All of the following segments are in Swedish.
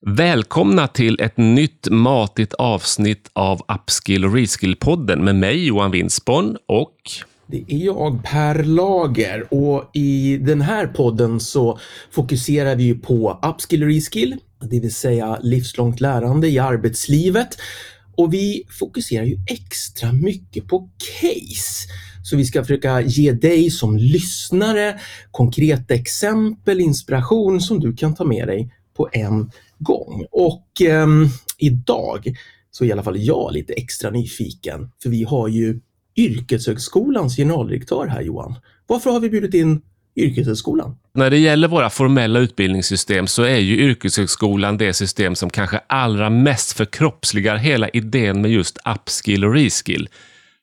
Välkomna till ett nytt matigt avsnitt av Upskill och Reskill-podden med mig Johan Winsborn och det är jag, Per Lager, och i den här podden så fokuserar vi på upskill och reskill, det vill säga livslångt lärande i arbetslivet. Och vi fokuserar ju extra mycket på case. Så vi ska försöka ge dig som lyssnare konkreta exempel, inspiration som du kan ta med dig på en gång. Och eh, idag så är i alla fall jag lite extra nyfiken, för vi har ju Yrkeshögskolans generaldirektör här Johan. Varför har vi bjudit in Yrkeshögskolan? När det gäller våra formella utbildningssystem så är ju Yrkeshögskolan det system som kanske allra mest förkroppsligar hela idén med just upskill och reskill.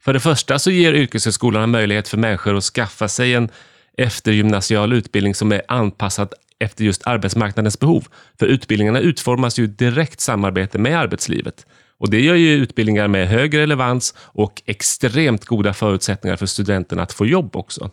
För det första så ger Yrkeshögskolan en möjlighet för människor att skaffa sig en eftergymnasial utbildning som är anpassad efter just arbetsmarknadens behov. För utbildningarna utformas ju direkt samarbete med arbetslivet. Och Det gör ju utbildningar med hög relevans och extremt goda förutsättningar för studenterna att få jobb också.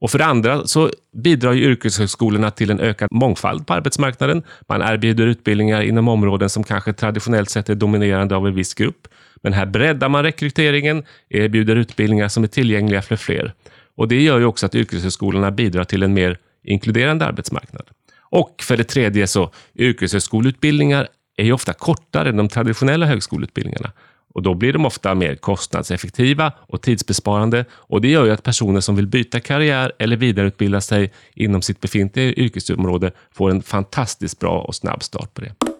Och För det andra så bidrar ju yrkeshögskolorna till en ökad mångfald på arbetsmarknaden. Man erbjuder utbildningar inom områden som kanske traditionellt sett är dominerande av en viss grupp. Men här breddar man rekryteringen, erbjuder utbildningar som är tillgängliga för fler. Och Det gör ju också att yrkeshögskolorna bidrar till en mer inkluderande arbetsmarknad. Och för det tredje så yrkeshögskoleutbildningar är ju ofta kortare än de traditionella högskoleutbildningarna. Och då blir de ofta mer kostnadseffektiva och tidsbesparande och det gör ju att personer som vill byta karriär eller vidareutbilda sig inom sitt befintliga yrkesområde får en fantastiskt bra och snabb start på det.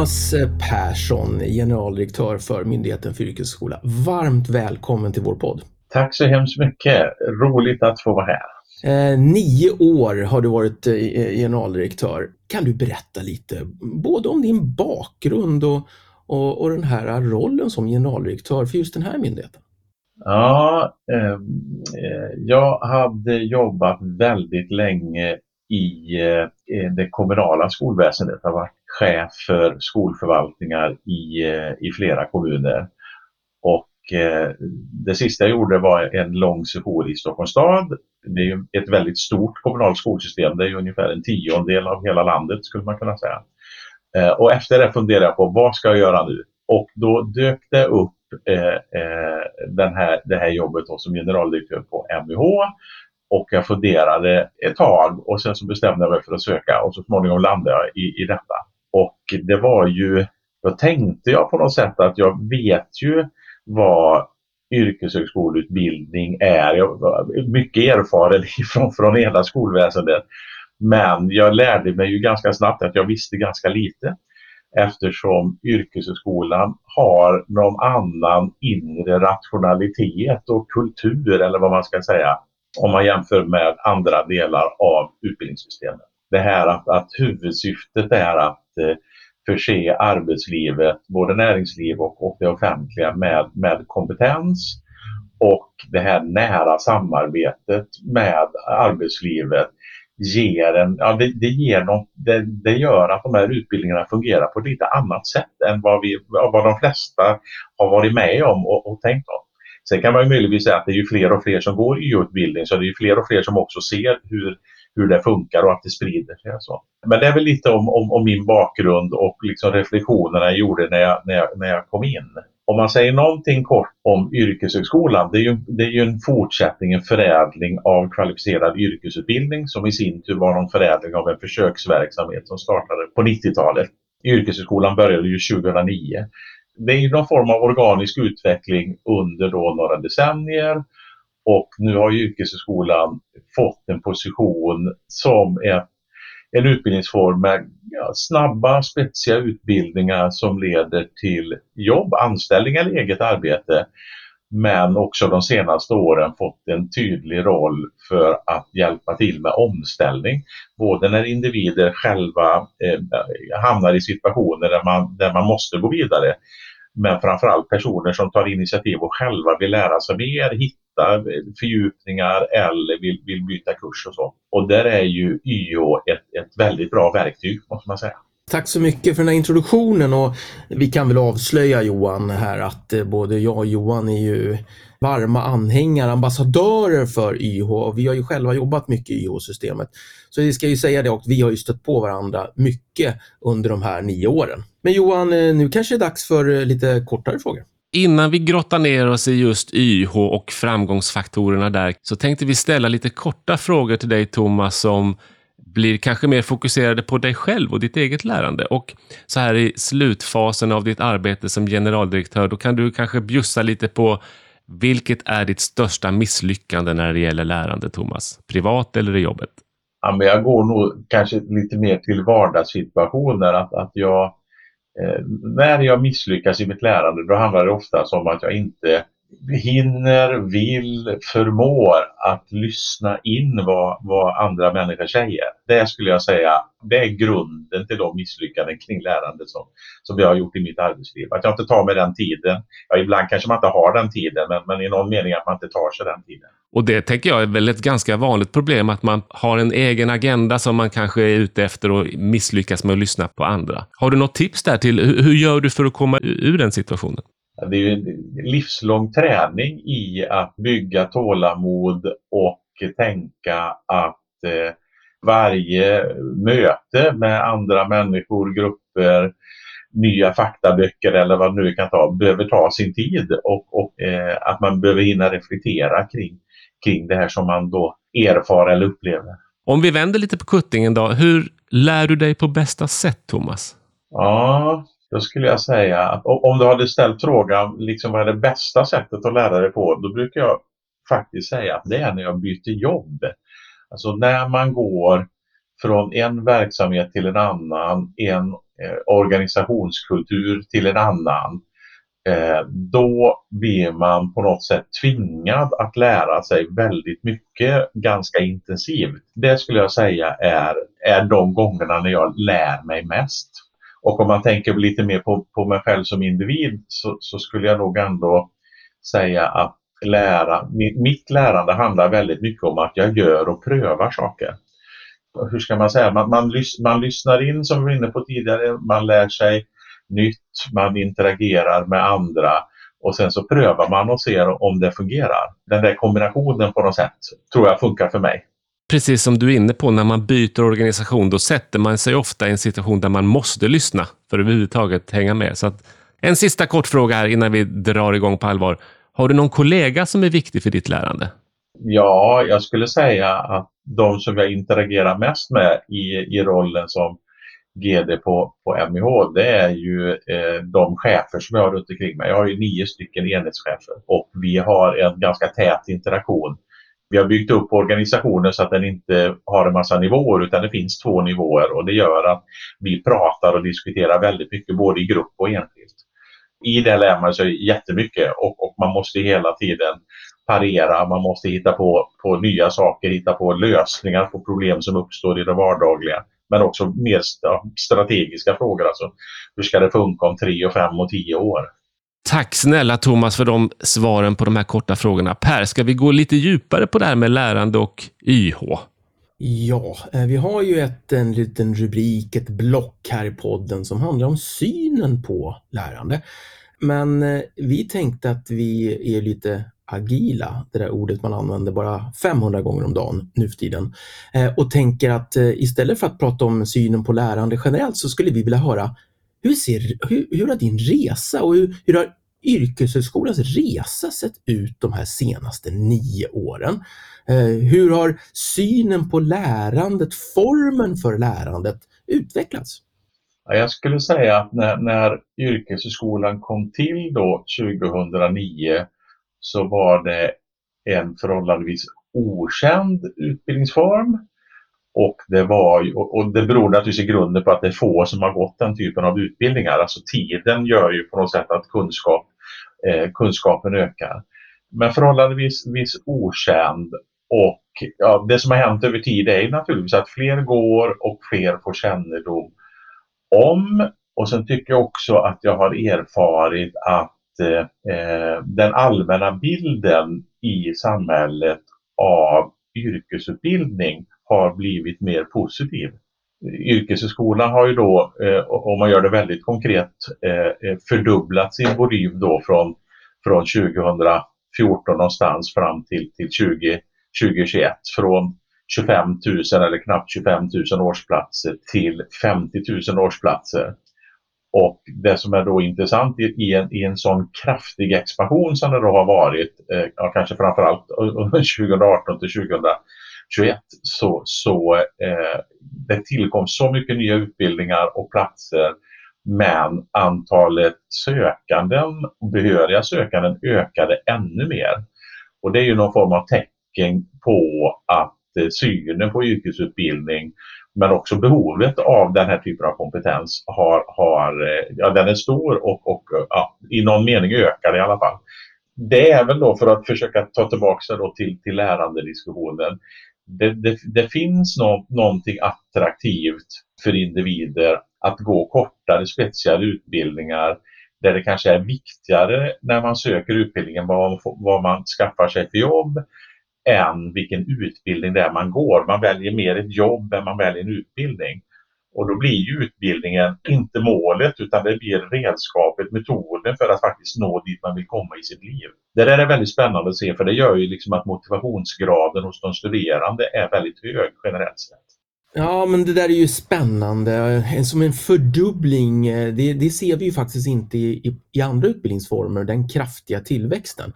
Thomas Persson, generaldirektör för Myndigheten för yrkesskola. Varmt välkommen till vår podd. Tack så hemskt mycket. Roligt att få vara här. Eh, nio år har du varit eh, generaldirektör. Kan du berätta lite både om din bakgrund och, och, och den här rollen som generaldirektör för just den här myndigheten? Ja, ehm, eh, jag hade jobbat väldigt länge Eh, i det kommunala skolväsendet. Jag har varit chef för skolförvaltningar i, eh, i flera kommuner. Och eh, det sista jag gjorde var en lång session i Stockholms stad. Det är ett väldigt stort kommunalt skolsystem. Det är ungefär en tiondel av hela landet skulle man kunna säga. Och efter det funderade jag på vad ska jag göra nu? Och då dök det upp eh, eh, den här, det här jobbet som generaldirektör på MUH och jag funderade ett tag och sen så bestämde jag mig för att söka och så småningom landade jag i, i detta. Och det var ju, då tänkte jag på något sätt att jag vet ju vad yrkeshögskoleutbildning är. Jag var mycket erfaren ifrån, från hela skolväsendet. Men jag lärde mig ju ganska snabbt att jag visste ganska lite eftersom yrkeshögskolan har någon annan inre rationalitet och kultur eller vad man ska säga om man jämför med andra delar av utbildningssystemet. Det här att, att huvudsyftet är att eh, förse arbetslivet, både näringsliv och, och det offentliga med, med kompetens och det här nära samarbetet med arbetslivet ger en, ja, det, det, ger något, det, det, gör att de här utbildningarna fungerar på ett lite annat sätt än vad, vi, vad de flesta har varit med om och, och tänkt om. Sen kan man ju möjligtvis säga att det är ju fler och fler som går YO-utbildning så det är ju fler och fler som också ser hur, hur det funkar och att det sprider sig. Så. Men det är väl lite om, om, om min bakgrund och liksom reflektionerna jag gjorde när jag, när, jag, när jag kom in. Om man säger någonting kort om yrkeshögskolan, det är, ju, det är ju en fortsättning, en förädling av kvalificerad yrkesutbildning som i sin tur var en förädling av en försöksverksamhet som startade på 90-talet. Yrkeshögskolan började ju 2009 det är någon form av organisk utveckling under då några decennier och nu har yrkeshögskolan fått en position som är en utbildningsform med ja, snabba, spetsiga utbildningar som leder till jobb, anställning eller eget arbete. Men också de senaste åren fått en tydlig roll för att hjälpa till med omställning. Både när individer själva eh, hamnar i situationer där man, där man måste gå vidare men framförallt personer som tar initiativ och själva vill lära sig mer, hitta fördjupningar eller vill, vill byta kurs och så. Och där är ju YH ett, ett väldigt bra verktyg måste man säga. Tack så mycket för den här introduktionen och vi kan väl avslöja Johan här att eh, både jag och Johan är ju varma anhängare, ambassadörer för YH och vi har ju själva jobbat mycket i YH-systemet. Så vi ska ju säga det och vi har ju stött på varandra mycket under de här nio åren. Men Johan, eh, nu kanske det är dags för eh, lite kortare frågor. Innan vi grottar ner oss i just YH och framgångsfaktorerna där så tänkte vi ställa lite korta frågor till dig Thomas som blir kanske mer fokuserade på dig själv och ditt eget lärande. Och så här i slutfasen av ditt arbete som generaldirektör, då kan du kanske bjussa lite på vilket är ditt största misslyckande när det gäller lärande, Thomas? Privat eller i jobbet? Ja, men jag går nog kanske lite mer till vardagssituationer. Att, att jag, eh, när jag misslyckas i mitt lärande, då handlar det ofta om att jag inte hinner, vill, förmår att lyssna in vad, vad andra människor säger. Det skulle jag säga, det är grunden till de misslyckanden kring lärandet som, som jag har gjort i mitt arbetsliv. Att jag inte tar mig den tiden. Ja, ibland kanske man inte har den tiden, men, men i någon mening att man inte tar sig den tiden. Och det tänker jag är väl ett ganska vanligt problem, att man har en egen agenda som man kanske är ute efter och misslyckas med att lyssna på andra. Har du något tips där till hur gör du för att komma ur den situationen? Det är ju en livslång träning i att bygga tålamod och tänka att eh, varje möte med andra människor, grupper, nya faktaböcker eller vad det nu kan ta, behöver ta sin tid och, och eh, att man behöver hinna reflektera kring, kring det här som man då erfar eller upplever. Om vi vänder lite på kuttingen då, hur lär du dig på bästa sätt, Thomas? Ja, då skulle jag säga att om du hade ställt frågan liksom vad är det bästa sättet att lära dig på, då brukar jag faktiskt säga att det är när jag byter jobb. Alltså när man går från en verksamhet till en annan, en eh, organisationskultur till en annan, eh, då blir man på något sätt tvingad att lära sig väldigt mycket ganska intensivt. Det skulle jag säga är, är de gångerna när jag lär mig mest. Och om man tänker lite mer på, på mig själv som individ så, så skulle jag nog ändå säga att lära, mitt lärande handlar väldigt mycket om att jag gör och prövar saker. Hur ska man säga, man, man, man lyssnar in som vi var inne på tidigare, man lär sig nytt, man interagerar med andra och sen så prövar man och ser om det fungerar. Den där kombinationen på något sätt tror jag funkar för mig precis som du är inne på, när man byter organisation, då sätter man sig ofta i en situation där man måste lyssna för att överhuvudtaget hänga med. Så att, en sista kort fråga här innan vi drar igång på allvar. Har du någon kollega som är viktig för ditt lärande? Ja, jag skulle säga att de som jag interagerar mest med i, i rollen som GD på, på MIH, det är ju eh, de chefer som jag har runt omkring mig. Jag har ju nio stycken enhetschefer och vi har en ganska tät interaktion vi har byggt upp organisationen så att den inte har en massa nivåer utan det finns två nivåer och det gör att vi pratar och diskuterar väldigt mycket både i grupp och enskilt. I det lär man sig jättemycket och, och man måste hela tiden parera, man måste hitta på, på nya saker, hitta på lösningar på problem som uppstår i det vardagliga. Men också mer strategiska frågor, alltså hur ska det funka om tre, och fem och tio år? Tack snälla Thomas för de svaren på de här korta frågorna. Per, ska vi gå lite djupare på det här med lärande och YH? Ja, eh, vi har ju ett, en liten rubrik, ett block här i podden som handlar om synen på lärande. Men eh, vi tänkte att vi är lite agila, det där ordet man använder bara 500 gånger om dagen nu för tiden. Eh, och tänker att istället för att prata om synen på lärande generellt så skulle vi vilja höra hur, ser, hur, hur har din resa och hur, hur har yrkeshögskolans resa sett ut de här senaste nio åren? Eh, hur har synen på lärandet, formen för lärandet utvecklats? Jag skulle säga att när, när yrkeshögskolan kom till då 2009 så var det en förhållandevis okänd utbildningsform. Och det, var, och det beror naturligtvis i grunden på att det är få som har gått den typen av utbildningar. Alltså tiden gör ju på något sätt att kunskap, eh, kunskapen ökar. Men förhållandevis viss okänd och ja, det som har hänt över tid är naturligtvis att fler går och fler får kännedom om Och sen tycker jag också att jag har erfarit att eh, eh den allmänna bilden i samhället av yrkesutbildning har blivit mer positiv. Yrkeshögskolan har ju då, eh, om man gör det väldigt konkret, eh, eh, fördubblat sin volym då från, från 2014 någonstans fram till, till 20, 2021. Från 25 000 eller knappt 25 000 årsplatser till 50 000 årsplatser. Och det som är då intressant i, en, i en sån kraftig expansion som det då har varit, eh, kanske framförallt under 2018 till 2021, så, så eh, det tillkom så mycket nya utbildningar och platser men antalet sökanden, behöriga sökanden ökade ännu mer. Och det är ju någon form av tecken på att eh, synen på yrkesutbildning men också behovet av den här typen av kompetens har, har eh, ja, den är stor och, och ja, i någon mening ökar i alla fall. Det är väl då för att försöka ta tillbaka då till, till lärandediskussionen. Det, det, det finns no, någonting attraktivt för individer att gå kortare speciella utbildningar där det kanske är viktigare när man söker utbildningen vad, vad man skaffar sig för jobb än vilken utbildning det är man går. Man väljer mer ett jobb än man väljer en utbildning. Och då blir ju utbildningen inte målet utan det blir redskapet, metoden för att faktiskt nå dit man vill komma i sitt liv. Det där är väldigt spännande att se för det gör ju liksom att motivationsgraden hos de studerande är väldigt hög generellt sett. Ja, men det där är ju spännande. Som en fördubbling, eh, det, det ser vi ju faktiskt inte i, i andra utbildningsformer, den kraftiga tillväxten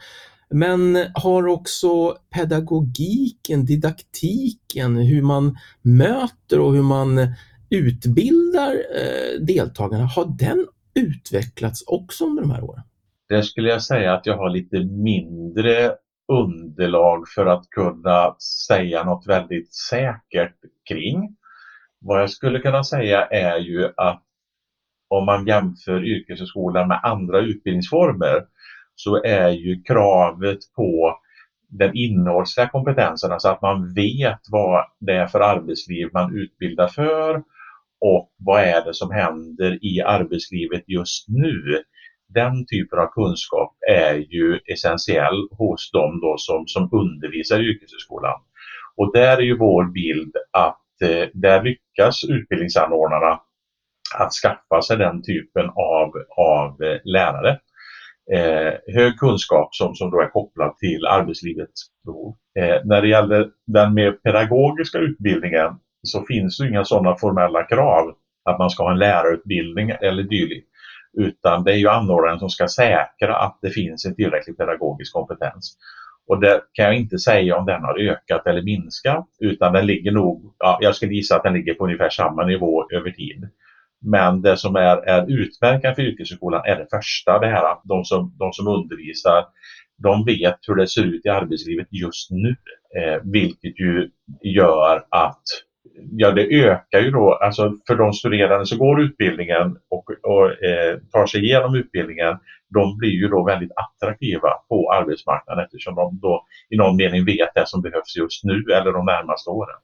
men har också pedagogiken, didaktiken, hur man möter och hur man utbildar eh, deltagarna, har den utvecklats också under de här åren? Där skulle jag säga att jag har lite mindre underlag för att kunna säga något väldigt säkert kring. Vad jag skulle kunna säga är ju att om man jämför yrkeshögskolan med andra utbildningsformer så är ju kravet på den innehållsliga kompetensen, alltså att man vet vad det är för arbetsliv man utbildar för och vad är det som händer i arbetslivet just nu. Den typen av kunskap är ju essentiell hos dem då som, som undervisar i yrkeshögskolan. Och där är ju vår bild att eh, där lyckas utbildningsanordnarna att skaffa sig den typen av, av eh, lärare eh, hög kunskap som, som då är kopplad till arbetslivets behov. Eh, när det gäller den mer pedagogiska utbildningen så finns det inga sådana formella krav att man ska ha en lärarutbildning eller dylikt. Utan det är ju anordnaren som ska säkra att det finns en tillräcklig pedagogisk kompetens. Och det kan jag inte säga om den har ökat eller minskat utan den ligger nog, ja, jag skulle gissa att den ligger på ungefär samma nivå över tid. Men det som är, är utmärkande för yrkeshögskolan är det första, det här att de som, de som undervisar de vet hur det ser ut i arbetslivet just nu. Eh, vilket ju gör att ja, det ökar ju då, alltså för de studerande som går utbildningen och, och eh, tar sig igenom utbildningen, de blir ju då väldigt attraktiva på arbetsmarknaden eftersom de då i någon mening vet det som behövs just nu eller de närmaste åren.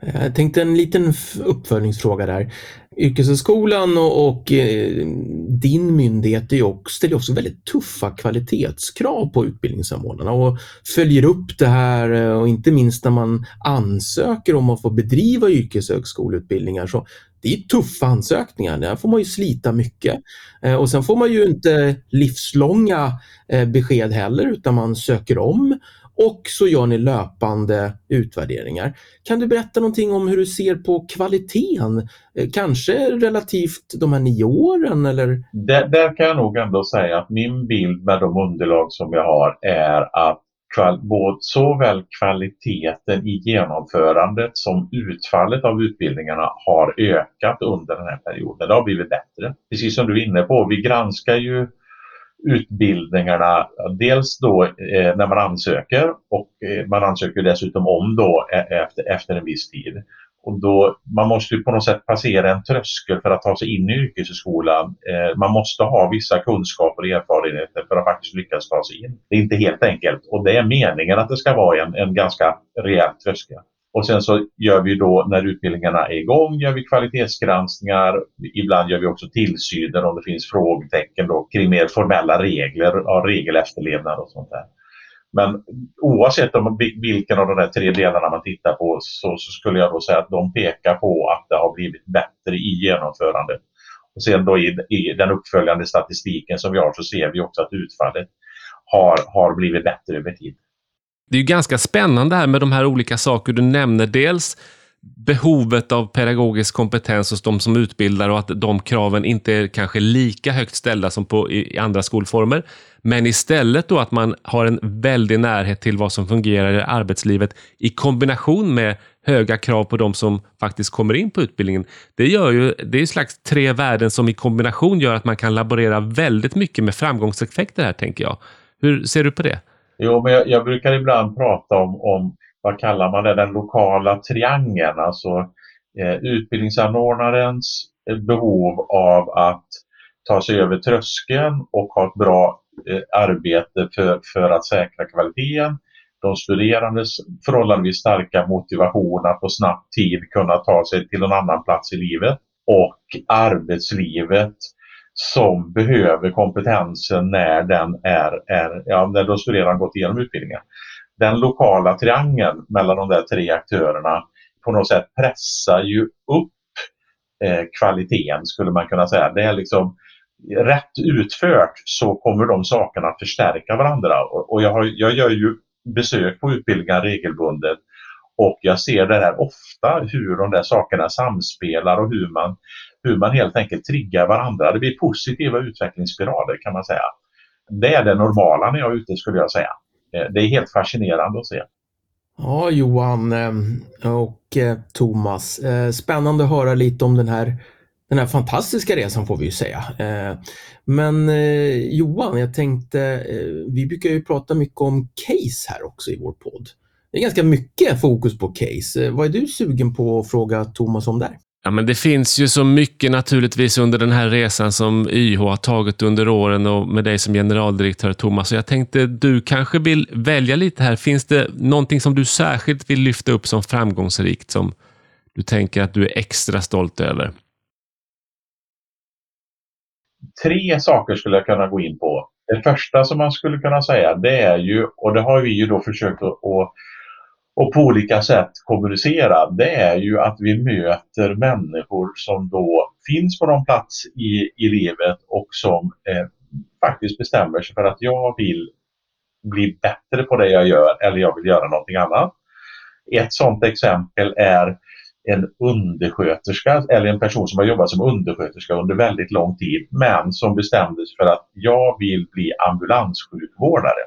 Jag tänkte en liten uppföljningsfråga där. Yrkeshögskolan och, och eh, din myndighet är också, ställer också väldigt tuffa kvalitetskrav på utbildningssamordnarna och följer upp det här eh, och inte minst när man ansöker om att få bedriva yrkeshögskoleutbildningar så det är tuffa ansökningar, där får man ju slita mycket. Eh, och sen får man ju inte livslånga eh, besked heller utan man söker om och så gör ni löpande utvärderingar. Kan du berätta någonting om hur du ser på kvaliteten? Eh, kanske relativt de här nio åren eller? Där, där kan jag nog ändå säga att min bild med de underlag som jag har är att både såväl kvaliteten i genomförandet som utfallet av utbildningarna har ökat under den här perioden. Det har blivit bättre. Precis som du är inne på, vi granskar ju utbildningarna, dels då eh, när man ansöker och eh, man ansöker dessutom om då eh, efter, efter en viss tid. Och då, man måste ju på något sätt passera en tröskel för att ta sig in i yrkeshögskolan. Eh, man måste ha vissa kunskaper och erfarenheter för att faktiskt lyckas ta sig in. Det är inte helt enkelt och det är meningen att det ska vara en, en ganska rejäl tröskel. Och sen så gör vi då när utbildningarna är igång gör vi kvalitetsgranskningar. Ibland gör vi också tillsyner om det finns frågetecken då, kring mer formella regler, ja, regelefterlevnad och sånt där. Men oavsett om vilken av de där tre delarna man tittar på så, så, skulle jag då säga att de pekar på att det har blivit bättre i genomförandet. Och sen då i, i den uppföljande statistiken som vi har så ser vi också att utfallet har, har blivit bättre över tid. Det är ju ganska spännande här med de här olika saker du nämner. Dels behovet av pedagogisk kompetens hos de som utbildar och att de kraven inte är kanske lika högt ställda som på, i andra skolformer. Men istället då att man har en väldig närhet till vad som fungerar i arbetslivet i kombination med höga krav på de som faktiskt kommer in på utbildningen. Det gör ju, det är slags tre värden som i kombination gör att man kan laborera väldigt mycket med framgångseffekter här, tänker jag. Hur ser du på det? Jo, men jag, jag brukar ibland prata om, om, vad kallar man det, den lokala triangeln, alltså eh, utbildningsanordnarens eh, behov av att ta sig över tröskeln och ha ett bra eh, arbete för, för att säkra kvaliteten. De studerandes förhållandevis starka motivation att på snabb tid kunna ta sig till en annan plats i livet och arbetslivet som behöver kompetensen när den är, är ja, när de studerande gått igenom utbildningen. Den lokala triangeln mellan de där tre aktörerna på något sätt pressar ju upp eh, kvaliteten skulle man kunna säga. Det är liksom rätt utfört så kommer de sakerna att förstärka varandra och, och jag, har, jag gör ju besök på utbildningar regelbundet och jag ser det här ofta hur de där sakerna samspelar och hur man hur man helt enkelt triggar varandra. Det blir positiva utvecklingsspiraler kan man säga. Det är det normala när jag är ute skulle jag säga. Eh, det är helt fascinerande att se. Ja, Johan eh, och eh, Thomas. Spännande att höra lite om den här, den här fantastiska resan får vi ju säga. Men Johan, jag tänkte, vi brukar ju prata mycket om case här också i vår podd. Det är ganska mycket fokus på case. Vad är du sugen på att fråga Thomas om där? Ja, men det finns ju så mycket naturligtvis under den här resan som YH har tagit under åren och med dig som generaldirektör Thomas. Så jag tänkte du kanske vill välja lite här. Finns det någonting som du särskilt vill lyfta upp som framgångsrikt som du tänker att du är extra stolt över? Tre saker skulle jag kunna gå in på. Det första som man skulle kunna säga det är ju, och det har vi ju då försökt att och på olika sätt kommunicera, det är ju att vi möter människor som då finns på någon plats i, i livet och som eh, faktiskt bestämmer sig för att jag vill bli bättre på det jag gör eller jag vill göra någonting annat. Ett sådant exempel är en undersköterska eller en person som har jobbat som undersköterska under väldigt lång tid men som bestämde sig för att jag vill bli ambulanssjukvårdare.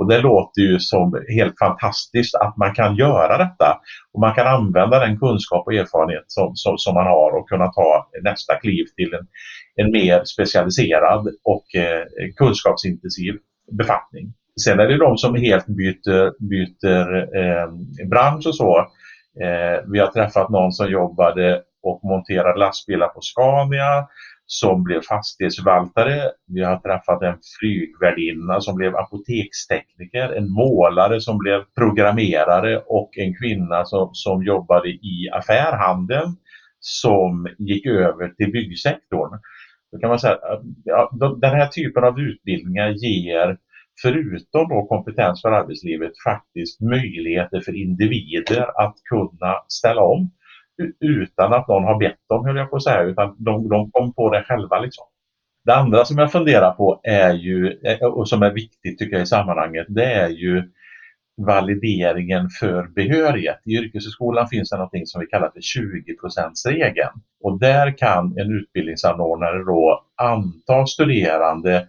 Och det låter ju som helt fantastiskt att man kan göra detta. Och man kan använda den kunskap och erfarenhet som, som, som man har och kunna ta nästa kliv till en, en mer specialiserad och eh, kunskapsintensiv befattning. Sen är det de som helt byter, byter eh, bransch och så. Eh, vi har träffat någon som jobbade och monterade lastbilar på Scania som blev fastighetsförvaltare. Vi har träffat en flygvärdinna som blev apotekstekniker, en målare som blev programmerare och en kvinna som, som jobbade i affärhandeln som gick över till byggsektorn. Då kan man säga ja, den här typen av utbildningar ger förutom då kompetens för arbetslivet faktiskt möjligheter för individer att kunna ställa om utan att någon har bett dem, höll jag på att säga, utan de, de kom på det själva. Liksom. Det andra som jag funderar på är ju, eh, och som är viktigt tycker jag i sammanhanget, det är ju valideringen för behörighet. I yrkeshögskolan finns det något som vi kallar för 20-procentsregeln. och där kan en utbildningsanordnare då anta studerande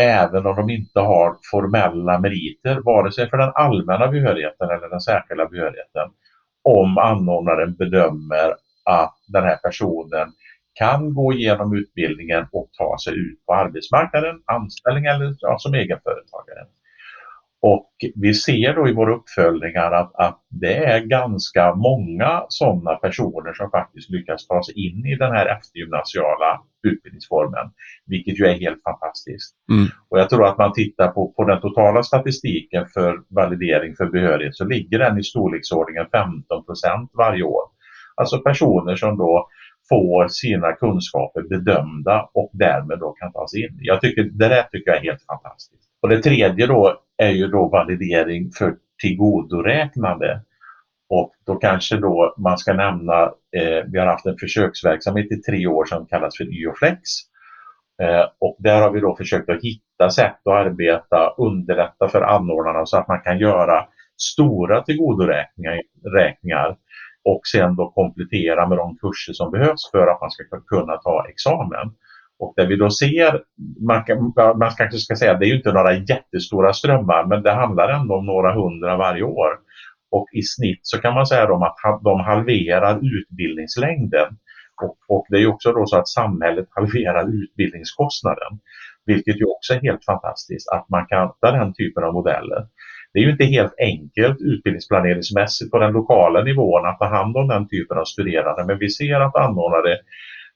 även om de inte har formella meriter, vare sig för den allmänna behörigheten eller den särskilda behörigheten om anordnaren bedömer att den här personen kan gå igenom utbildningen och ta sig ut på arbetsmarknaden, anställning eller ja, som egenföretagare. Och vi ser då i våra uppföljningar att, att det är ganska många sådana personer som faktiskt lyckas ta sig in i den här eftergymnasiala utbildningsformen, vilket ju är helt fantastiskt. Mm. Och jag tror att man tittar på, på den totala statistiken för validering för behörighet så ligger den i storleksordningen 15% varje år. Alltså personer som då får sina kunskaper bedömda och därmed då kan ta sig in. Jag tycker, det där tycker jag är helt fantastiskt. Och det tredje då är ju då validering för tillgodoräknande. Och då kanske då man ska nämna, eh, vi har haft en försöksverksamhet i tre år som kallas för YOFlex. Eh, och där har vi då försökt att hitta sätt att arbeta, underlätta för anordnarna så att man kan göra stora tillgodoräkningar och sen då komplettera med de kurser som behövs för att man ska kunna ta examen. Och där vi då ser, man, kan, man kanske ska säga det är ju inte några jättestora strömmar men det handlar ändå om några hundra varje år. Och i snitt så kan man säga att de halverar utbildningslängden. Och, och, det är också då så att samhället halverar utbildningskostnaden. Vilket ju också är helt fantastiskt att man kan ta den typen av modeller. Det är ju inte helt enkelt utbildningsplaneringsmässigt på den lokala nivån att ta hand om den typen av studerande men vi ser att anordnare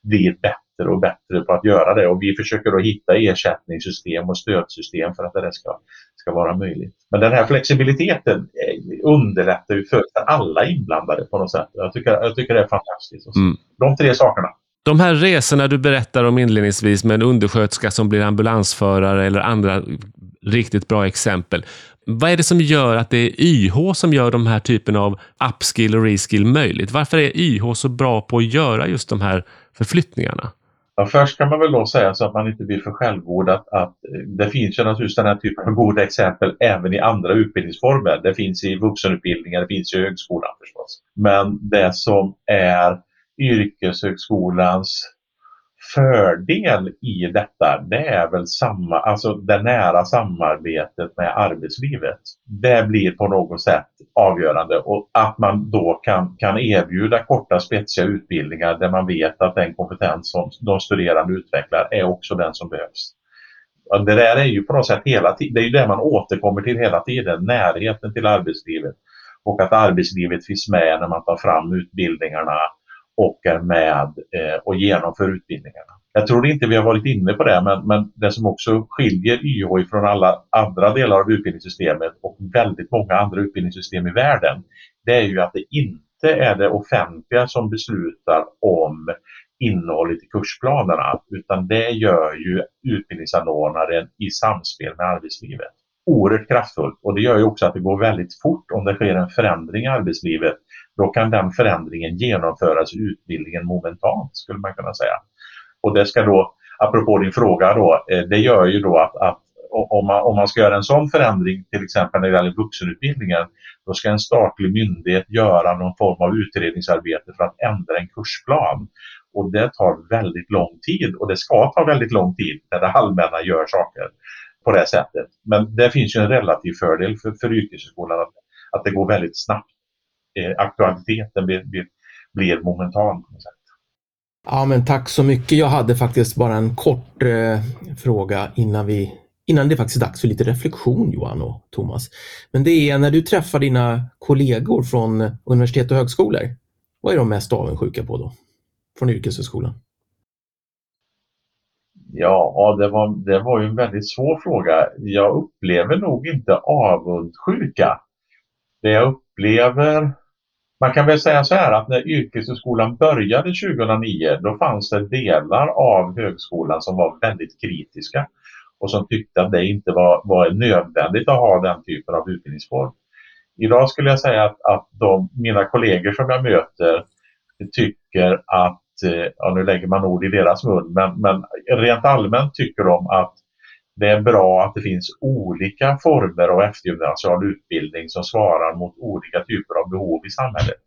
blir bättre och bättre på att göra det och vi försöker då hitta ersättningssystem och stödsystem för att det ska, ska vara möjligt. Men den här flexibiliteten eh, underlättar ju för alla inblandade på något sätt. Jag tycker, jag tycker det är fantastiskt. Mm. De tre sakerna. De här resorna du berättar om inledningsvis med en undersköterska som blir ambulansförare eller andra riktigt bra exempel. Vad är det som gör att det är YH som gör de här typen av upskill och reskill möjligt? Varför är YH så bra på att göra just de här förflyttningarna? Ja, först kan man väl då säga så att man inte blir för självgod att, att eh, det finns ju naturligtvis den här typen av goda exempel även i andra utbildningsformer. Det finns i vuxenutbildningar, det finns i högskolan förstås. Men det som är yrkeshögskolans fördel i detta det är väl samma, alltså det nära samarbetet med arbetslivet. Det blir på något sätt avgörande och att man då kan, kan erbjuda korta spetsiga utbildningar där man vet att den kompetens som de studerande utvecklar är också den som behövs. Det där är ju på något sätt hela tiden, det är ju det man återkommer till hela tiden, närheten till arbetslivet och att arbetslivet finns med när man tar fram utbildningarna och är med eh, och genomför utbildningarna. Jag tror inte vi har varit inne på det, men, men det som också skiljer YH från alla andra delar av utbildningssystemet och väldigt många andra utbildningssystem i världen, det är ju att det inte är det offentliga som beslutar om innehållet i kursplanerna, utan det gör ju utbildningsanordnaren i samspel med arbetslivet. Oerhört kraftfullt och det gör ju också att det går väldigt fort om det sker en förändring i arbetslivet då kan den förändringen genomföras i utbildningen momentant skulle man kunna säga. Och det ska då, apropå din fråga då, eh, det gör ju då att, att om man, om man ska göra en sån förändring, till exempel när det gäller vuxenutbildningen, då ska en statlig myndighet göra någon form av utredningsarbete för att ändra en kursplan. Och det tar väldigt lång tid och det ska ta väldigt lång tid när det allmänna gör saker på det sättet. Men det finns ju en relativ fördel för, för yrkeshögskolan att, att det går väldigt snabbt eh, aktualiteten blir, blir, blir momentan. Ja, men tack så mycket. Jag hade faktiskt bara en kort eh, fråga innan vi innan det är faktiskt dags för lite reflektion Johan och Thomas. Men det är när du träffar dina kollegor från universitet och högskolor. Vad är de mest avundsjuka på då? Från yrkeshögskolan? Ja, det var, det var ju en väldigt svår fråga. Jag upplever nog inte avundsjuka. Det jag upplever man kan väl säga så här att när yrkeshögskolan började 2009 då fanns det delar av högskolan som var väldigt kritiska och som tyckte att det inte var, var nödvändigt att ha den typen av utbildningsform. Idag skulle jag säga att, att de, mina kollegor som jag möter tycker att, eh, ja nu lägger man ord i deras mun, men, men rent allmänt tycker de att det är bra att det finns olika former av eftergymnasial utbildning som svarar mot olika typer av behov i samhället.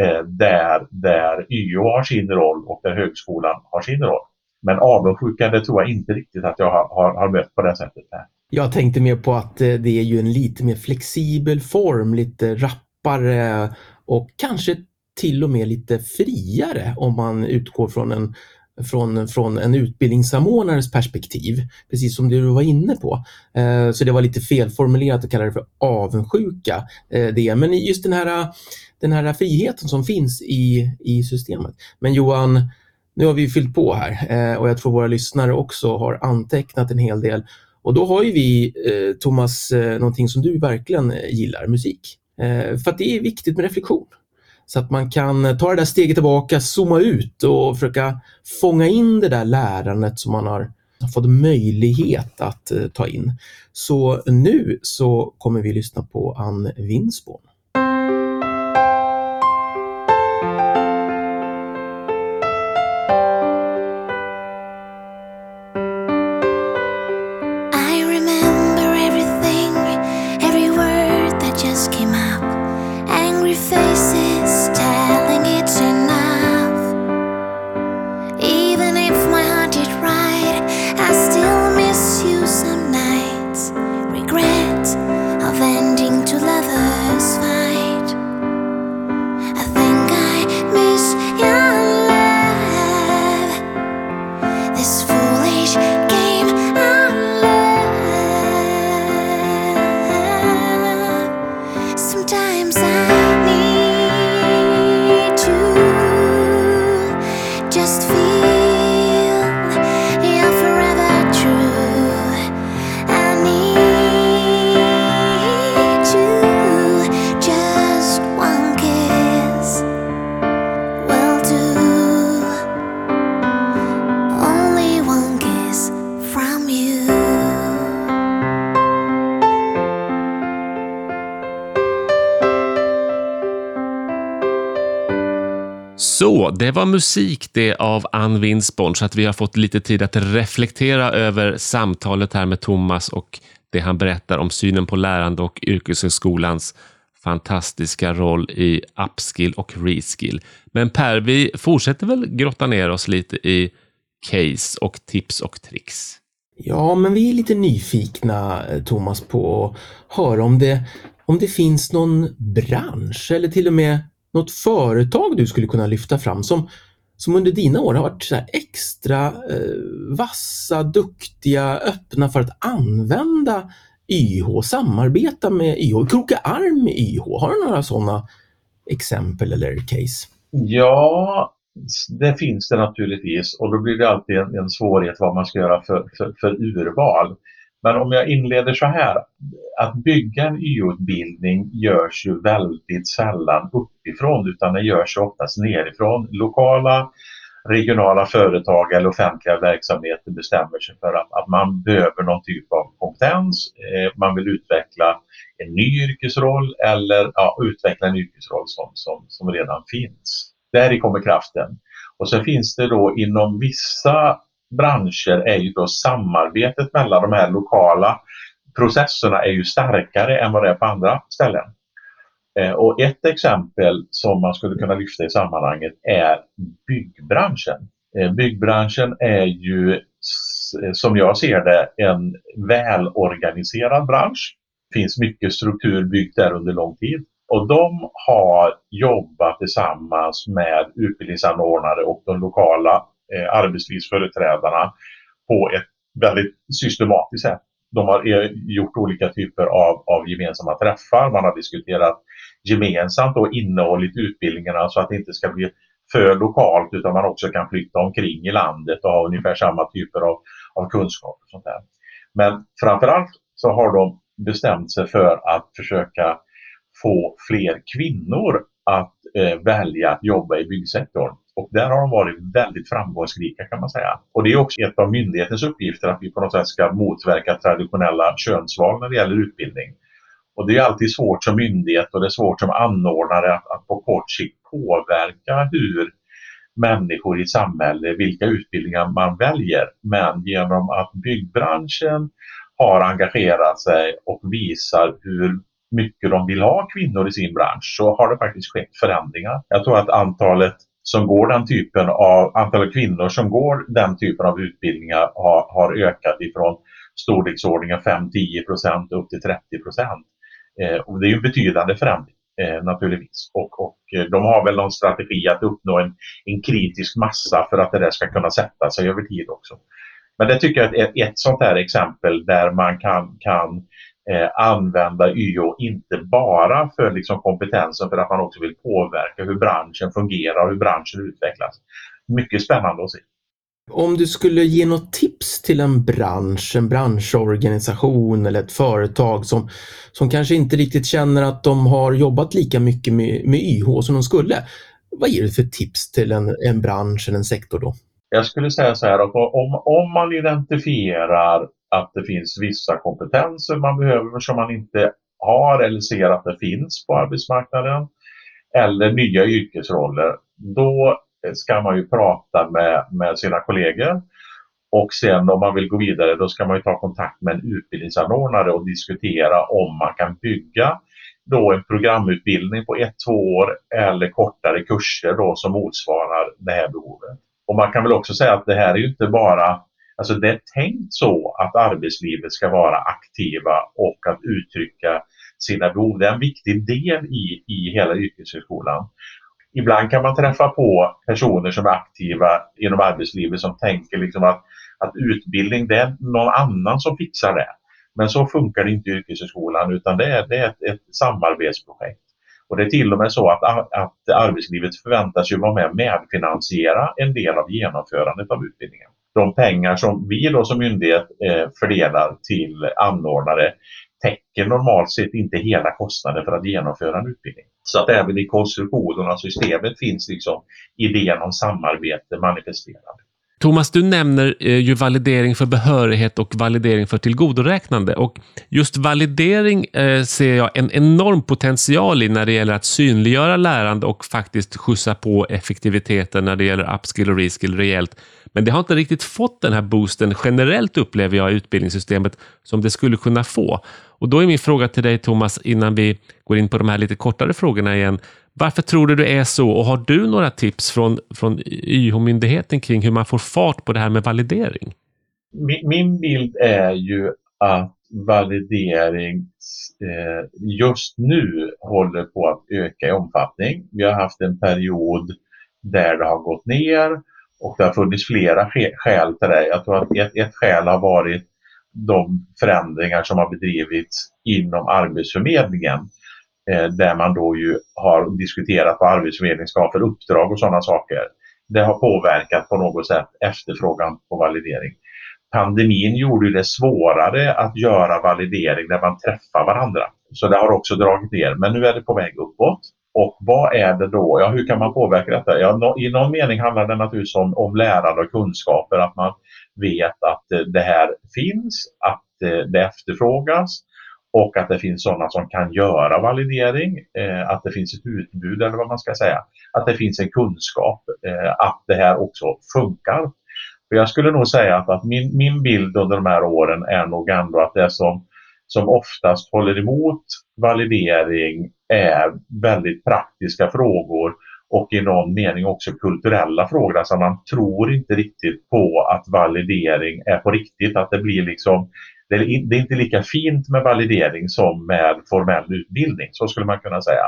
Eh, där, där YO har sin roll och där högskolan har sin roll. Men avundsjuka, det tror jag inte riktigt att jag har, har, har mött på det sättet. Här. Jag tänkte mer på att eh, det är ju en lite mer flexibel form, lite rappare och kanske till och med lite friare om man utgår från en från, från en utbildningssamordnares perspektiv, precis som du var inne på. Eh, så det var lite felformulerat att kalla det för avundsjuka. Eh, det. Men just den här, den här friheten som finns i, i systemet. Men Johan, nu har vi fyllt på här eh, och jag tror våra lyssnare också har antecknat en hel del. Och då har ju vi, eh, Thomas, eh, någonting som du verkligen eh, gillar, musik. Eh, för att det är viktigt med reflektion. Så att man kan eh, ta det där steget tillbaka, zooma ut och försöka fånga in det där lärandet som man har fått möjlighet att eh, ta in. Så nu så kommer vi lyssna på Ann Winsborn. just feel Så, det var musik det av Ann Winsborn, så att vi har fått lite tid att reflektera över samtalet här med Thomas och det han berättar om synen på lärande och yrkeshögskolans fantastiska roll i upskill och reskill. Men Per, vi fortsätter väl grotta ner oss lite i case och tips och tricks. Ja, men vi är lite nyfikna, eh, Thomas, på att höra om det, om det finns någon bransch eller till och med något företag du skulle kunna lyfta fram som, som under dina år har varit så extra eh, vassa, duktiga, öppna för att använda YH, samarbeta med YH, kroka arm med YH. Har du några sådana exempel eller case? Ja, det finns det naturligtvis och då blir det alltid en, en svårighet vad man ska göra för, för, för urval. Men om jag inleder så här, att bygga en YO-utbildning görs ju väldigt sällan uppifrån utan det görs oftast nerifrån. Lokala, regionala företag eller offentliga verksamheter bestämmer sig för att, att man behöver någon typ av kompetens. Eh, man vill utveckla en ny yrkesroll eller ja, utveckla en yrkesroll som, som, som redan finns. Där kommer kraften. Och så finns det då inom vissa branscher är ju då samarbetet mellan de här lokala processerna är ju starkare än vad det är på andra ställen. Eh, och ett exempel som man skulle kunna lyfta i sammanhanget är byggbranschen. Eh, byggbranschen är ju eh, som jag ser det en välorganiserad bransch. Det finns mycket struktur byggt där under lång tid. Och de har jobbat tillsammans med utbildningsanordnare och de lokala eh, arbetslivsföreträdarna på ett väldigt systematiskt sätt. De har e- gjort olika typer av, av gemensamma träffar. Man har diskuterat gemensamt och innehållit utbildningarna så att det inte ska bli för lokalt utan man också kan flytta omkring i landet och ha ungefär samma typer av, av kunskap. Och sånt där. Men framförallt så har de bestämt sig för att försöka få fler kvinnor att eh, välja att jobba i byggsektorn. Och där har de varit väldigt framgångsrika kan man säga. Och det är också ett av myndighetens uppgifter att vi på något sätt ska motverka traditionella könsval när det gäller utbildning. Och det är alltid svårt som myndighet och det är svårt som anordnare att, att på kort sikt påverka hur människor i samhället, vilka utbildningar man väljer. Men genom att byggbranschen har engagerat sig och visar hur mycket de vill ha kvinnor i sin bransch så har det faktiskt skett förändringar. Jag tror att antalet som går den typen av, antalet kvinnor som går den typen av utbildningar har, har ökat ifrån storleksordningen 5-10 procent upp till 30 procent. Eh, och det är ju en betydande förändring. eh, naturligtvis. Och, och eh, de har väl någon strategi att uppnå en, en kritisk massa för att det där ska kunna sätta sig över tid också. Men det tycker jag är ett, ett sånt här exempel där man kan, kan eh, använda YO inte bara för liksom kompetensen för att man också vill påverka hur branschen fungerar och hur branschen utvecklas. Mycket spännande att se. Om du skulle ge något tips till en bransch, en branschorganisation eller ett företag som, som kanske inte riktigt känner att de har jobbat lika mycket med, med YH som de skulle. Vad ger du för tips till en, en bransch eller en sektor då? Jag skulle säga så här att om, om man identifierar att det finns vissa kompetenser man behöver som man inte har eller ser att det finns på arbetsmarknaden eller nya yrkesroller, då ska man ju prata med, med sina kollegor. Och sen om man vill gå vidare då ska man ju ta kontakt med en utbildningsanordnare och diskutera om man kan bygga då en programutbildning på ett, två år eller kortare kurser då som motsvarar det här behovet. Och man kan väl också säga att det här är ju inte bara, alltså det är tänkt så att arbetslivet ska vara aktiva och att uttrycka sina behov. Det är en viktig del i, i hela yrkeshögskolan. Ibland kan man träffa på personer som är aktiva inom arbetslivet som tänker liksom att, att utbildning det är någon annan som fixar det. Men så funkar det inte i yrkeshögskolan utan det är, det är ett, ett samarbetsprojekt. Och det är till och med så att, att arbetslivet förväntas ju vara med och medfinansiera en del av genomförandet av utbildningen. De pengar som vi då som myndighet eh, fördelar till anordnare täcker normalt sett inte hela kostnaden för att genomföra en utbildning. Så att även i konstruktionen av systemet finns liksom idén om samarbete manifesterad. Thomas, du nämner eh, ju validering för behörighet och validering för tillgodoräknande. Och just validering eh, ser jag en enorm potential i när det gäller att synliggöra lärande och faktiskt skjutsa på effektiviteten när det gäller upskill och reskill rejält. Men det har inte riktigt fått den här boosten generellt upplever jag i utbildningssystemet som det skulle kunna få. Och då är min fråga till dig Thomas, innan vi går in på de här lite kortare frågorna igen. Varför tror du det är så och har du några tips från, från YH-myndigheten kring hur man får fart på det här med validering? Min, min bild är ju att validering eh, just nu håller på att öka i omfattning. Vi har haft en period där det har gått ner och det har funnits flera skäl till det. Jag tror att ett, ett skäl har varit de förändringar som har bedrivits inom Arbetsförmedlingen Eh, där man då ju har diskuterat vad Arbetsförmedlingen ska ha för uppdrag och sådana saker. Det har påverkat på något sätt efterfrågan på validering. Pandemin gjorde det svårare att göra validering där man träffar varandra. Så det har också dragit ner, men nu är det på väg uppåt. Och vad är det då? Ja, hur kan man påverka detta? Ja, I någon mening handlar det naturligtvis om, om lärande och kunskaper, att man vet att eh, det här finns, att eh, det efterfrågas och att det finns sådana som kan göra validering, eh, att det finns ett utbud eller vad man ska säga, att det finns en kunskap, eh, att det här också funkar. För jag skulle nog säga att, att min, min bild under de här åren är nog ändå att det som, som oftast håller emot validering är väldigt praktiska frågor och i någon mening också kulturella frågor. Alltså man tror inte riktigt på att validering är på riktigt, att det blir liksom det är, inte lika fint med validering som med formell utbildning, så skulle man kunna säga.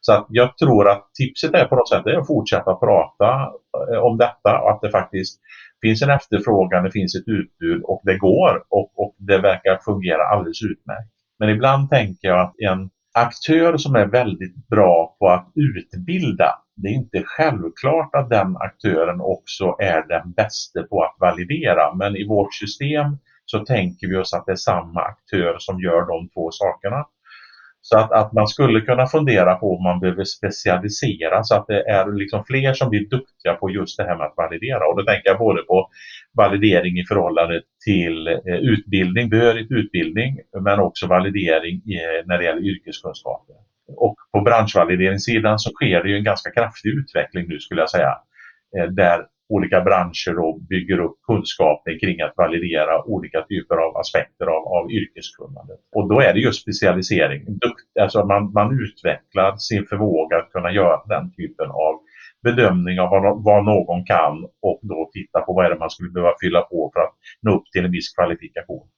Så att jag tror att tipset är på något sätt att fortsätta prata eh, om detta och att det faktiskt finns en efterfrågan, det finns ett utbud och det går och, och det verkar fungera alldeles utmärkt. Men ibland tänker jag att en aktör som är väldigt bra på att utbilda det är inte självklart att den aktören också är den bästa på att validera. Men i vårt system så tänker vi oss att det är samma aktör som gör de två sakerna. Så att, att man skulle kunna fundera på om man behöver specialisera så att det är liksom fler som blir duktiga på just det här med att validera. Och då tänker jag både på validering i förhållande till eh, utbildning, behörigt utbildning, men också validering eh, när det gäller yrkeskunskaper. Och på branschvalideringssidan så sker det ju en ganska kraftig utveckling nu skulle jag säga. Eh, där olika branscher då bygger upp kunskaper kring att validera olika typer av aspekter av, av yrkeskunnandet. Och då är det just specialisering. Alltså man, man utvecklar sin förmåga att kunna göra den typen av bedömning av vad, vad någon kan och då titta på vad är det man skulle behöva fylla på för att nå upp till en viss kvalifikation.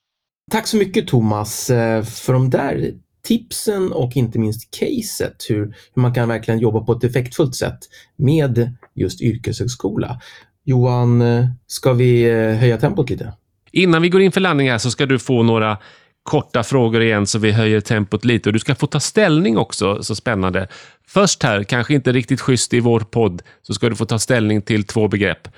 Tack så mycket Thomas eh, för de där tipsen och inte minst caset, hur, hur man kan verkligen jobba på ett effektfullt sätt med just yrkeshögskola. Johan, ska vi eh, höja tempot lite? Innan vi går in för landning här så ska du få några korta frågor igen så vi höjer tempot lite och du ska få ta ställning också, så spännande. Först här, kanske inte riktigt schysst i vår podd, så ska du få ta ställning till två begrepp.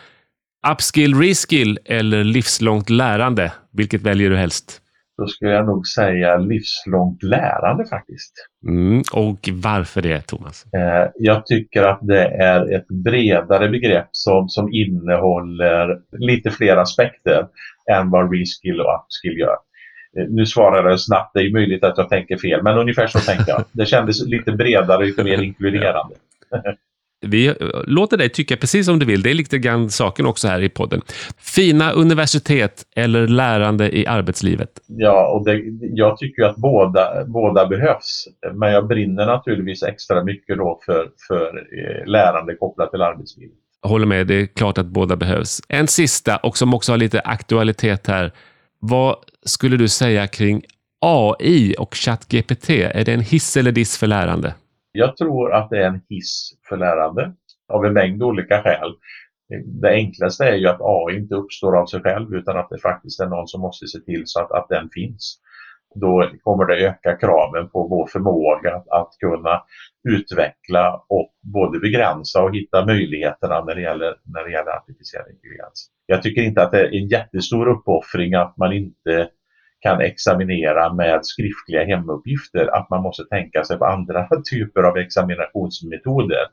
Upskill, reskill eller livslångt lärande? Vilket väljer du helst? Då skulle jag nog säga livslångt lärande faktiskt. Mm, och varför det, Thomas? Eh, jag tycker att det är ett bredare begrepp som, som innehåller lite fler aspekter än vad reskill och upskill gör. Eh, nu svarar jag snabbt, det är möjligt att jag tänker fel, men ungefär så tänker jag. Det kändes lite bredare, lite mer inkluderande. Vi låter dig tycka precis som du vill. Det är lite grann saken också här i podden. Fina universitet eller lärande i arbetslivet? Ja, och det, jag tycker att båda, båda behövs. Men jag brinner naturligtvis extra mycket då för, för eh, lärande kopplat till arbetslivet. Jag håller med, det är klart att båda behövs. En sista, och som också har lite aktualitet här. Vad skulle du säga kring AI och ChatGPT? Är det en hiss eller diss för lärande? Jag tror att det är en hiss för lärande av en mängd olika skäl. Det enklaste är ju att AI inte uppstår av sig själv utan att det faktiskt är någon som måste se till så att, att den finns. Då kommer det öka kraven på vår förmåga att, att kunna utveckla och både begränsa och hitta möjligheterna när det gäller, när det gäller artificiell intelligens. Jag tycker inte att det är en jättestor uppoffring att man inte kan examinera med skriftliga hemuppgifter, att man måste tänka sig på andra typer av examinationsmetoder.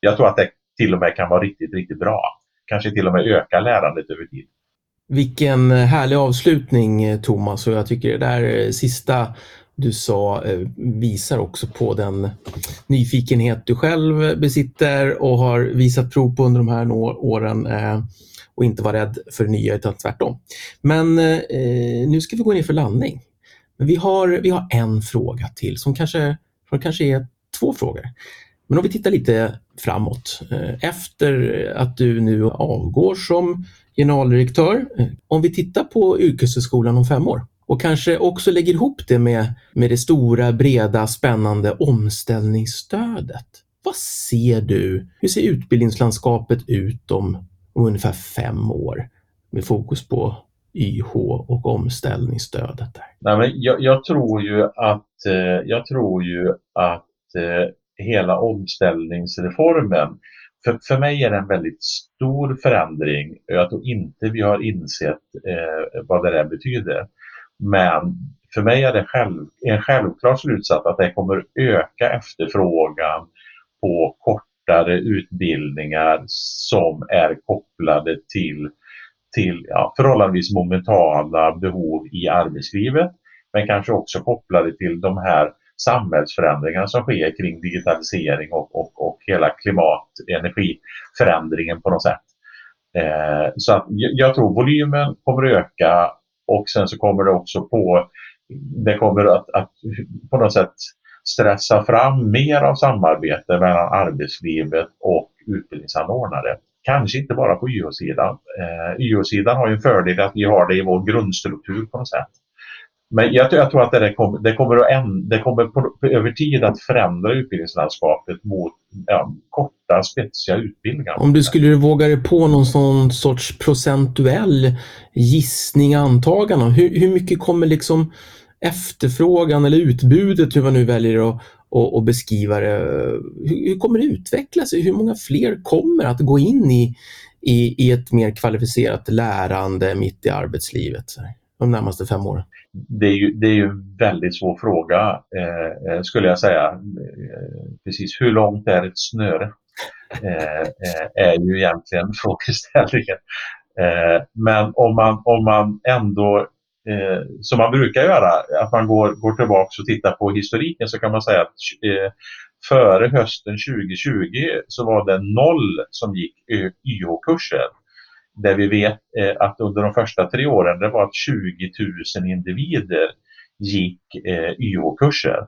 Jag tror att det till och med kan vara riktigt, riktigt bra. Kanske till och med öka lärandet över tid. Vilken härlig avslutning eh, Thomas och jag tycker det där eh, sista du sa eh, visar också på den nyfikenhet du själv besitter och har visat prov på under de här åren och inte vara rädd för det nya utan tvärtom. Men eh, nu ska vi gå ner för landning. Men vi har, vi har en fråga till som kanske, som kanske är två frågor. Men om vi tittar lite framåt. Eh, efter att du nu avgår som generaldirektör, eh, om vi tittar på yrkeshögskolan om fem år och kanske också lägger ihop det med, med det stora, breda, spännande omställningsstödet. Vad ser du? Hur ser utbildningslandskapet ut om ungefär fem år med fokus på YH och omställningsstödet. Där. Nej, men jag, jag, tror ju att, eh, jag tror ju att eh, hela omställningsreformen för, för mig är det en väldigt stor förändring. Jag tror inte vi har insett eh, vad det där betyder. Men för mig är det själv, en självklar slutsats att det kommer öka efterfrågan på kort kortare utbildningar som är kopplade till, till ja, förhållandevis momentana behov i arbetslivet. Men kanske också kopplade till de här samhällsförändringarna som sker kring digitalisering och, och, och hela klimat energiförändringen på något sätt. Eh, så att jag tror volymen kommer att öka och sen så kommer det också på det kommer att, att på något sätt stressa fram mer av samarbete mellan arbetslivet och utbildningsanordnare. Kanske inte bara på YH-sidan. Eh, YH-sidan har ju en fördel att vi har det i vår grundstruktur på något sätt. Men jag, jag tror att det, kommer, det kommer, att en, det kommer på, på, över tid att förändra utbildningslandskapet mot ja, korta, spetsiga utbildningar. Om du skulle våga dig på någon sån sorts procentuell gissning, antagande, hur, hur mycket kommer liksom efterfrågan eller utbudet, hur man nu väljer att och, och beskriva det. Hur, hur, kommer det utveckla sig? Hur många fler kommer att gå in i, i, i ett mer kvalificerat lärande mitt i arbetslivet de närmaste fem åren? Det är ju, det är ju en väldigt svår fråga, eh, eh skulle jag säga. Eh, precis hur långt är ett snöre? Det eh är ju egentligen frågeställningen. Eh, men om man, om man ändå eh, som man brukar göra, att man går, går tillbaka och tittar på historiken så kan man säga att eh, före hösten 2020 så var det noll som gick YH-kurser. Där vi vet eh, att under de första tre åren det var att 20 000 individer gick eh, YH-kurser.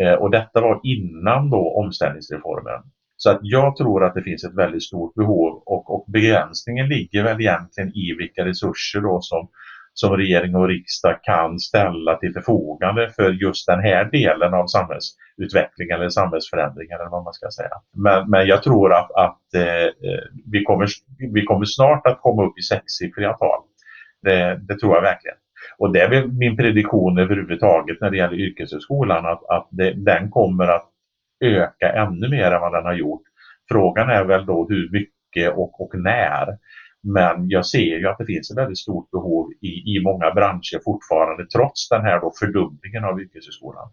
Eh, och detta var innan då omställningsreformen. Så att jag tror att det finns ett väldigt stort behov och, och begränsningen ligger väl egentligen i vilka resurser då som som regering och riksdag kan ställa till förfogande för just den här delen av samhällsutvecklingen eller samhällsförändringen. eller vad man ska säga. Men, men jag tror att, att eh, eh, vi, kommer, vi kommer snart att komma upp i sexsiffriga tal. Det, det, tror jag verkligen. Och det är väl min prediktion överhuvudtaget när det gäller yrkeshögskolan att, att det, den kommer att öka ännu mer än vad den har gjort. Frågan är väl då hur mycket och, och när. Men jag ser ju att det finns ett väldigt stort behov i, i många branscher fortfarande trots den här då fördubblingen av yrkeshögskolan.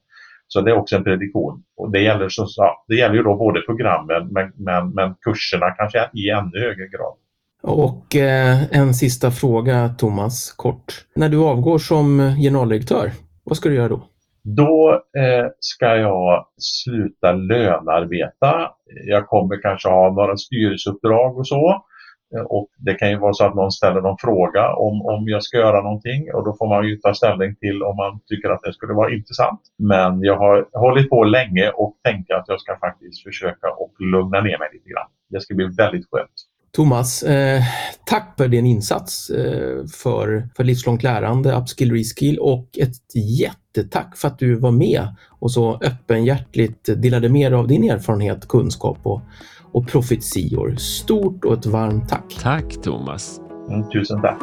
Så det är också en prediktion. Och det gäller, så, ja, det gäller ju då både programmen men, men, men kurserna kanske i ännu högre grad. Och eh, en sista fråga Thomas, kort. När du avgår som generaldirektör, vad ska du göra då? Då eh, ska jag sluta lönarbeta. Jag kommer kanske ha några styrelseuppdrag och så. Eh, och det kan ju vara så att någon ställer någon fråga om, om jag ska göra någonting och då får man ju ta ställning till om man tycker att det skulle vara intressant. Men jag har hållit på länge och tänker att jag ska faktiskt försöka och lugna ner mig lite grann. Det ska bli väldigt skönt. Thomas, eh, tack för din insats eh, för, för livslångt lärande, upskill, reskill och ett jättetack för att du var med och så öppenhjärtligt delade med dig av din erfarenhet, kunskap och, och profetior. Stort och ett varmt tack. Tack Thomas. Mm, tusen tack.